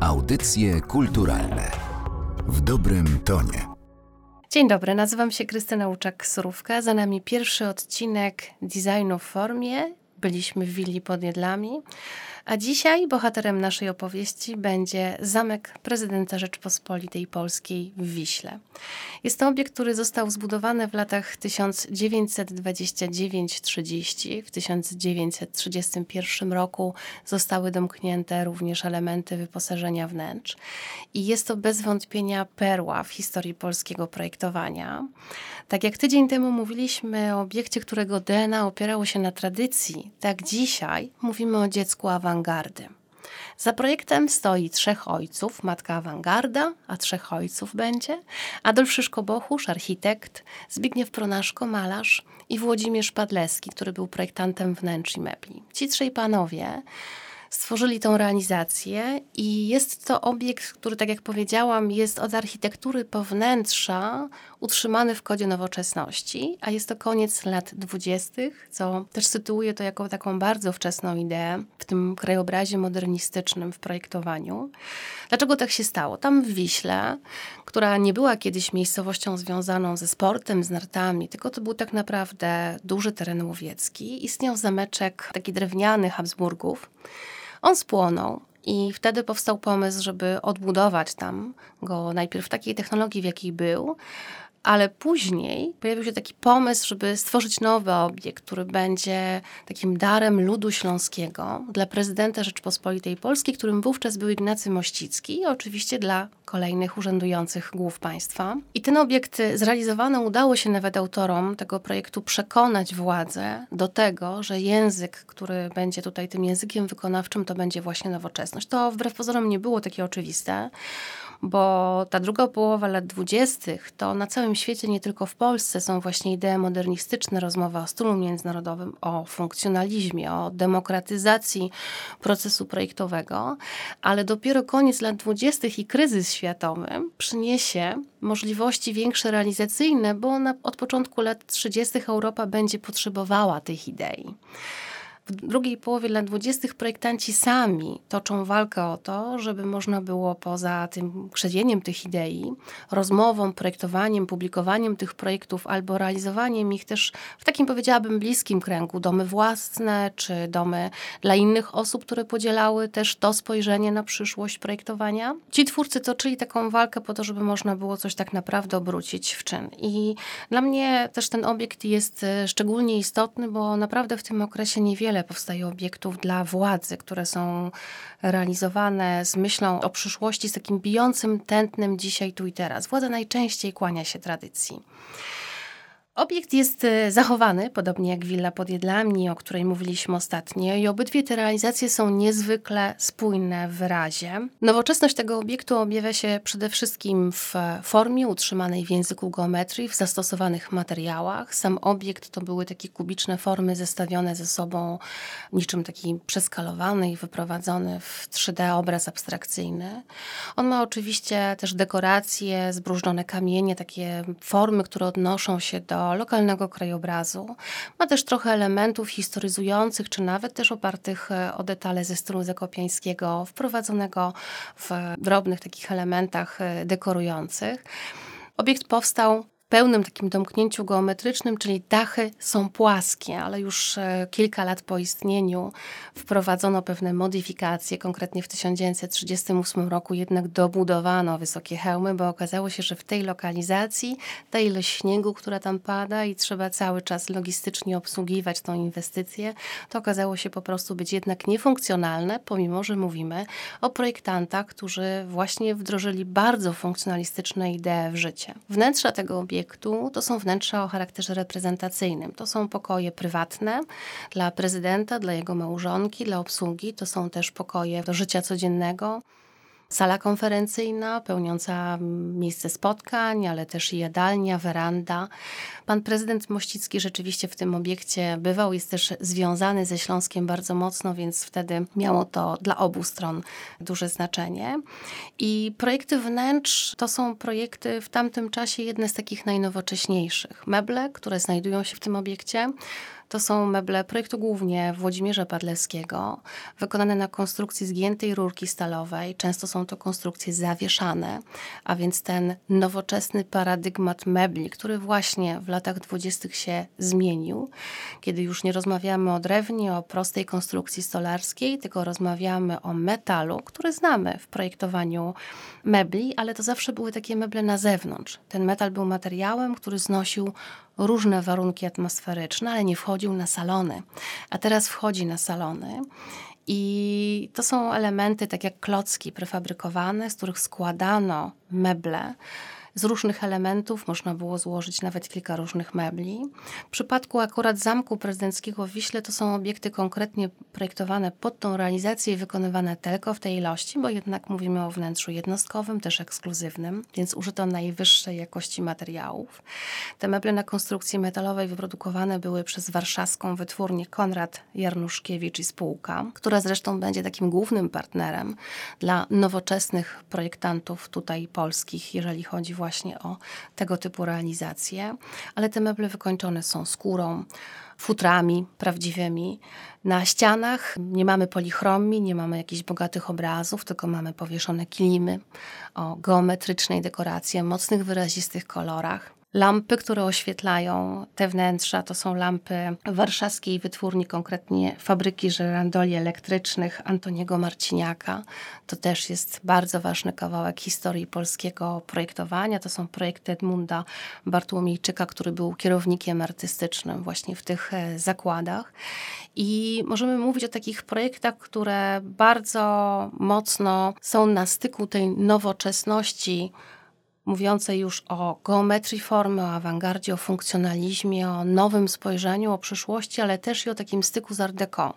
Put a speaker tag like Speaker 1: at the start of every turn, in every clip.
Speaker 1: Audycje kulturalne w dobrym tonie.
Speaker 2: Dzień dobry, nazywam się Krystyna Łuczak-Surówka. Za nami pierwszy odcinek designu w formie. Byliśmy w willi pod Jedlami. A dzisiaj bohaterem naszej opowieści będzie zamek prezydenta Rzeczpospolitej Polskiej w Wiśle. Jest to obiekt, który został zbudowany w latach 1929-30. W 1931 roku zostały domknięte również elementy wyposażenia wnętrz. I jest to bez wątpienia perła w historii polskiego projektowania. Tak jak tydzień temu mówiliśmy o obiekcie, którego DNA opierało się na tradycji, tak dzisiaj mówimy o dziecku awangardy. Za projektem stoi trzech ojców, matka awangarda, a trzech ojców będzie, Adolf Szyszko-Bochusz, architekt, Zbigniew Pronaszko, malarz i Włodzimierz Padleski, który był projektantem wnętrz i mebli. Ci trzej panowie stworzyli tą realizację i jest to obiekt, który, tak jak powiedziałam, jest od architektury po wnętrza utrzymany w kodzie nowoczesności, a jest to koniec lat dwudziestych, co też sytuuje to jako taką bardzo wczesną ideę w tym krajobrazie modernistycznym w projektowaniu. Dlaczego tak się stało? Tam w Wiśle, która nie była kiedyś miejscowością związaną ze sportem, z nartami, tylko to był tak naprawdę duży teren łowiecki, istniał zameczek taki drewniany Habsburgów, on spłonął. I wtedy powstał pomysł, żeby odbudować tam go najpierw w takiej technologii, w jakiej był, ale później pojawił się taki pomysł, żeby stworzyć nowy obiekt, który będzie takim darem ludu śląskiego dla prezydenta Rzeczpospolitej Polskiej, którym wówczas był Ignacy Mościcki i oczywiście dla kolejnych urzędujących głów państwa. I ten obiekt zrealizowany udało się nawet autorom tego projektu przekonać władzę do tego, że język, który będzie tutaj tym językiem wykonawczym, to będzie właśnie nowoczesność. To wbrew pozorom nie było takie oczywiste bo ta druga połowa lat dwudziestych to na całym świecie, nie tylko w Polsce, są właśnie idee modernistyczne, rozmowa o stylu międzynarodowym, o funkcjonalizmie, o demokratyzacji procesu projektowego, ale dopiero koniec lat dwudziestych i kryzys światowy przyniesie możliwości większe realizacyjne, bo na, od początku lat trzydziestych Europa będzie potrzebowała tych idei. W drugiej połowie lat dwudziestych projektanci sami toczą walkę o to, żeby można było poza tym krzewieniem tych idei, rozmową, projektowaniem, publikowaniem tych projektów albo realizowaniem ich też w takim powiedziałabym bliskim kręgu, domy własne czy domy dla innych osób, które podzielały też to spojrzenie na przyszłość projektowania. Ci twórcy toczyli taką walkę po to, żeby można było coś tak naprawdę obrócić w czyn. I dla mnie też ten obiekt jest e, szczególnie istotny, bo naprawdę w tym okresie niewiele powstaje obiektów dla władzy, które są realizowane z myślą o przyszłości, z takim bijącym tętnem dzisiaj, tu i teraz. Władza najczęściej kłania się tradycji. Obiekt jest e, zachowany, podobnie jak willa pod Jedlami, o której mówiliśmy ostatnio, i obydwie te realizacje są niezwykle spójne w wyrazie. Nowoczesność tego obiektu objawia się przede wszystkim w formie utrzymanej w języku geometrii, w zastosowanych materiałach. Sam obiekt to były takie kubiczne formy zestawione ze sobą, niczym taki przeskalowany i wyprowadzony w 3D obraz abstrakcyjny. On ma oczywiście też dekoracje, zbróżnione kamienie, takie formy, które odnoszą się do lokalnego krajobrazu. Ma też trochę elementów historyzujących, czy nawet też opartych e, o detale ze stylu zakopiańskiego, wprowadzonego w drobnych takich elementach e, dekorujących. Obiekt powstał pełnym takim domknięciu geometrycznym, czyli dachy są płaskie, ale już e, kilka lat po istnieniu wprowadzono pewne modyfikacje. Konkretnie w 1938 roku jednak dobudowano wysokie hełmy, bo okazało się, że w tej lokalizacji ta ilość śniegu, która tam pada i trzeba cały czas logistycznie obsługiwać tą inwestycję, to okazało się po prostu być jednak niefunkcjonalne, pomimo że mówimy o projektantach, którzy właśnie wdrożyli bardzo funkcjonalistyczne idee w życie. Wnętrza tego obiektu obiektu to są wnętrza o charakterze reprezentacyjnym. To są pokoje prywatne dla prezydenta, dla jego małżonki, dla obsługi. To są też pokoje do życia codziennego sala konferencyjna pełniąca miejsce spotkań, ale też jadalnia, weranda. Pan prezydent Mościcki rzeczywiście w tym obiekcie bywał, jest też związany ze Śląskiem bardzo mocno, więc wtedy miało to dla obu stron duże znaczenie. I projekty wnętrz to są projekty w tamtym czasie jedne z takich najnowocześniejszych. Meble, które znajdują się w tym obiekcie, To są meble projektu głównie Włodzimierza Padlewskiego, wykonane na konstrukcji zgiętej rurki stalowej. Często są to konstrukcje zawieszane, a więc ten nowoczesny paradygmat mebli, który właśnie w latach dwudziestych się zmienił, kiedy już nie rozmawiamy o drewnie, o prostej konstrukcji stolarskiej, tylko rozmawiamy o metalu, który znamy w projektowaniu mebli, ale to zawsze były takie meble na zewnątrz. Ten metal był materiałem, który znosił różne warunki atmosferyczne, ale nie wchodził na salony. A teraz wchodzi na salony. I to są elementy, tak jak klocki prefabrykowane, z których składano meble z różnych elementów można było złożyć nawet kilka różnych mebli. W przypadku akurat Zamku Prezydenckiego w Wiśle to są obiekty konkretnie projektowane pod tą realizację i wykonywane tylko w tej ilości, bo jednak mówimy o wnętrzu jednostkowym, też ekskluzywnym, więc użyto najwyższej jakości materiałów. Te meble na konstrukcji metalowej wyprodukowane były przez warszawską wytwórnię Konrad Jarnuszkiewicz i spółka, która zresztą będzie takim głównym partnerem dla nowoczesnych projektantów tutaj polskich, jeżeli chodzi właśnie o tego typu realizacje, ale te meble wykończone są skórą, futrami prawdziwymi. Na ścianach nie mamy polichromii, nie mamy jakichś bogatych obrazów, tylko mamy powieszone kilimy o geometrycznej dekoracji, mocnych, wyrazistych kolorach. Lampy, które oświetlają te wnętrza, to są lampy warszawskiej wytwórni, konkretnie fabryki żerandoli elektrycznych Antoniego Marciniaka. To też jest bardzo ważny kawałek historii polskiego projektowania. To są projekty Edmunda Bartłomiejczyka, który był kierownikiem artystycznym właśnie w tych e, zakładach. I możemy mówić o takich projektach, które bardzo mocno są na styku tej nowoczesności mówiące już o geometrii formy, o awangardzie, o funkcjonalizmie, o nowym spojrzeniu, o przyszłości, ale też i o takim styku z Art Deco.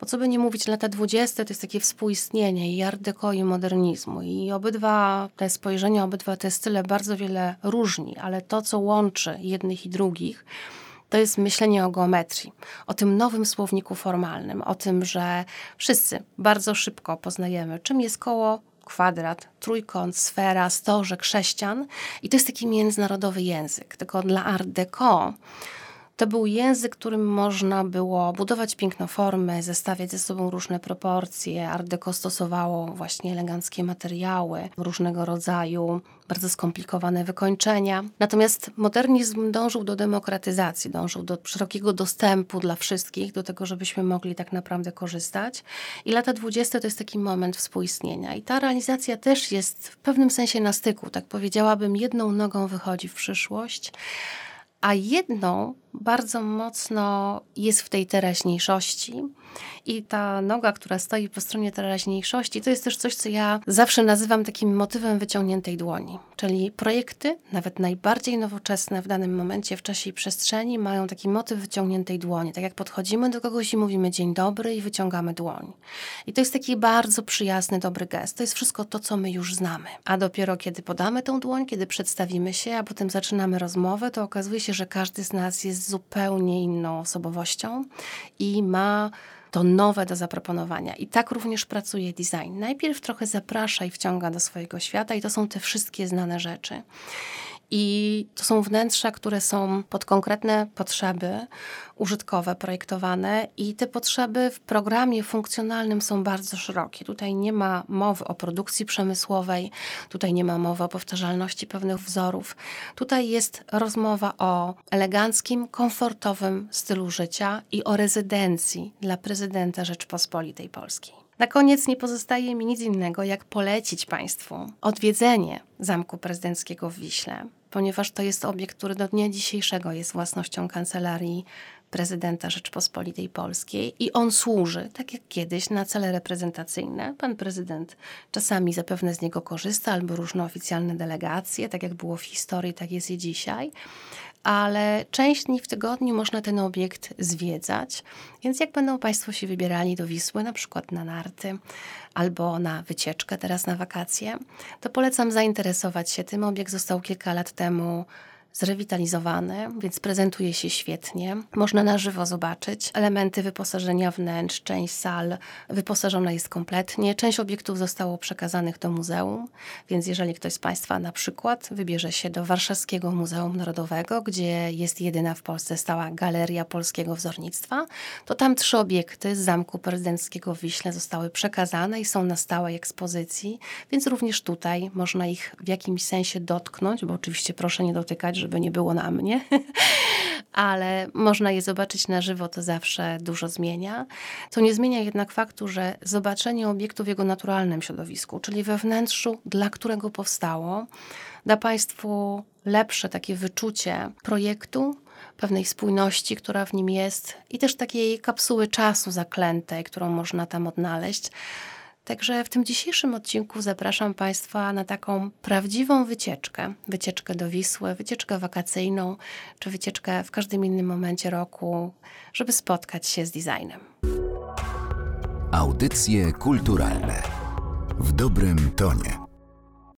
Speaker 2: Bo co by nie mówić, lata dwudzieste to jest takie współistnienie i Art Deco i modernizmu. I obydwa te spojrzenia, obydwa te style bardzo wiele różni, ale to, co łączy jednych i drugich, to jest myślenie o geometrii, o tym nowym słowniku formalnym, o tym, że wszyscy bardzo szybko poznajemy, czym jest koło, kwadrat, trójkąt, sfera, stożek, sześcian. I to jest taki międzynarodowy język. Tylko dla Art Deco to był język, którym można było budować pięknoformy, zestawiać ze sobą różne proporcje. Art Deco stosowało właśnie eleganckie materiały, różnego rodzaju, bardzo skomplikowane wykończenia. Natomiast modernizm dążył do demokratyzacji, dążył do szerokiego dostępu dla wszystkich, do tego, żebyśmy mogli tak naprawdę korzystać. I lata dwudzieste to jest taki moment współistnienia. I ta realizacja też jest w pewnym sensie na styku, tak powiedziałabym, jedną nogą wychodzi w przyszłość, a jedną bardzo mocno jest w tej teraźniejszości. I ta noga, która stoi po stronie teraźniejszości, to jest też coś, co ja zawsze nazywam takim motywem wyciągniętej dłoni. Czyli projekty, nawet najbardziej nowoczesne w danym momencie w czasie i przestrzeni, mają taki motyw wyciągniętej dłoni. Tak jak podchodzimy do kogoś i mówimy dzień dobry i wyciągamy dłoń. I to jest taki bardzo przyjazny, dobry gest. To jest wszystko to, co my już znamy. A dopiero kiedy podamy tą dłoń, kiedy przedstawimy się, a potem zaczynamy rozmowę, to okazuje się, że każdy z nas zupełnie inną osobowością i ma to nowe do zaproponowania. I tak również pracuje design. Najpierw trochę zaprasza i wciąga do swojego świata, i to są te wszystkie znane rzeczy. I to są wnętrza, które są pod konkretne potrzeby użytkowe projektowane, i te potrzeby w programie funkcjonalnym są bardzo szerokie. Tutaj nie ma mowy o produkcji przemysłowej, tutaj nie ma mowy o powtarzalności pewnych wzorów. Tutaj jest rozmowa o eleganckim, komfortowym stylu życia i o rezydencji dla prezydenta Rzeczpospolitej Polskiej. Na koniec nie pozostaje mi nic innego, jak polecić Państwu odwiedzenie Zamku Prezydenckiego w Wiśle, ponieważ to jest obiekt, który do dnia dzisiejszego jest własnością kancelarii prezydenta Rzeczpospolitej Polskiej i on służy, tak jak kiedyś, na cele reprezentacyjne. Pan prezydent czasami zapewne z niego korzysta, albo różne oficjalne delegacje, tak jak było w historii, tak jest i dzisiaj ale część dni w tygodniu można ten obiekt zwiedzać. Więc jak będą Państwo się wybierali do Wisły, na przykład na narty albo na wycieczkę teraz na wakacje, to polecam zainteresować się tym. Obiekt został kilka lat temu zrewitalizowany, więc prezentuje się świetnie. Można na żywo zobaczyć elementy wyposażenia wnętrz, część sal wyposażona jest kompletnie, część obiektów zostało przekazanych do muzeum, więc jeżeli ktoś z Państwa na przykład wybierze się do Warszawskiego Muzeum Narodowego, gdzie jest jedyna w Polsce stała Galeria Polskiego Wzornictwa, to tam trzy obiekty z Zamku Prezydenckiego w Wiśle zostały przekazane i są na stałej ekspozycji, więc również tutaj można ich w jakimś sensie dotknąć, bo oczywiście proszę nie dotykać, żeby nie było na mnie, ale można je zobaczyć na żywo, to zawsze dużo zmienia. To nie zmienia jednak faktu, że zobaczenie obiektu w jego naturalnym środowisku, czyli we wnętrzu, dla którego powstało, da Państwu lepsze takie wyczucie projektu, pewnej spójności, która w nim jest i też takiej kapsuły czasu zaklętej, którą można tam odnaleźć. Także w tym dzisiejszym odcinku zapraszam Państwa na taką prawdziwą wycieczkę. Wycieczkę do Wisły, wycieczkę wakacyjną, czy wycieczkę w każdym innym momencie roku, żeby spotkać się z designem.
Speaker 1: Audycje kulturalne w dobrym tonie.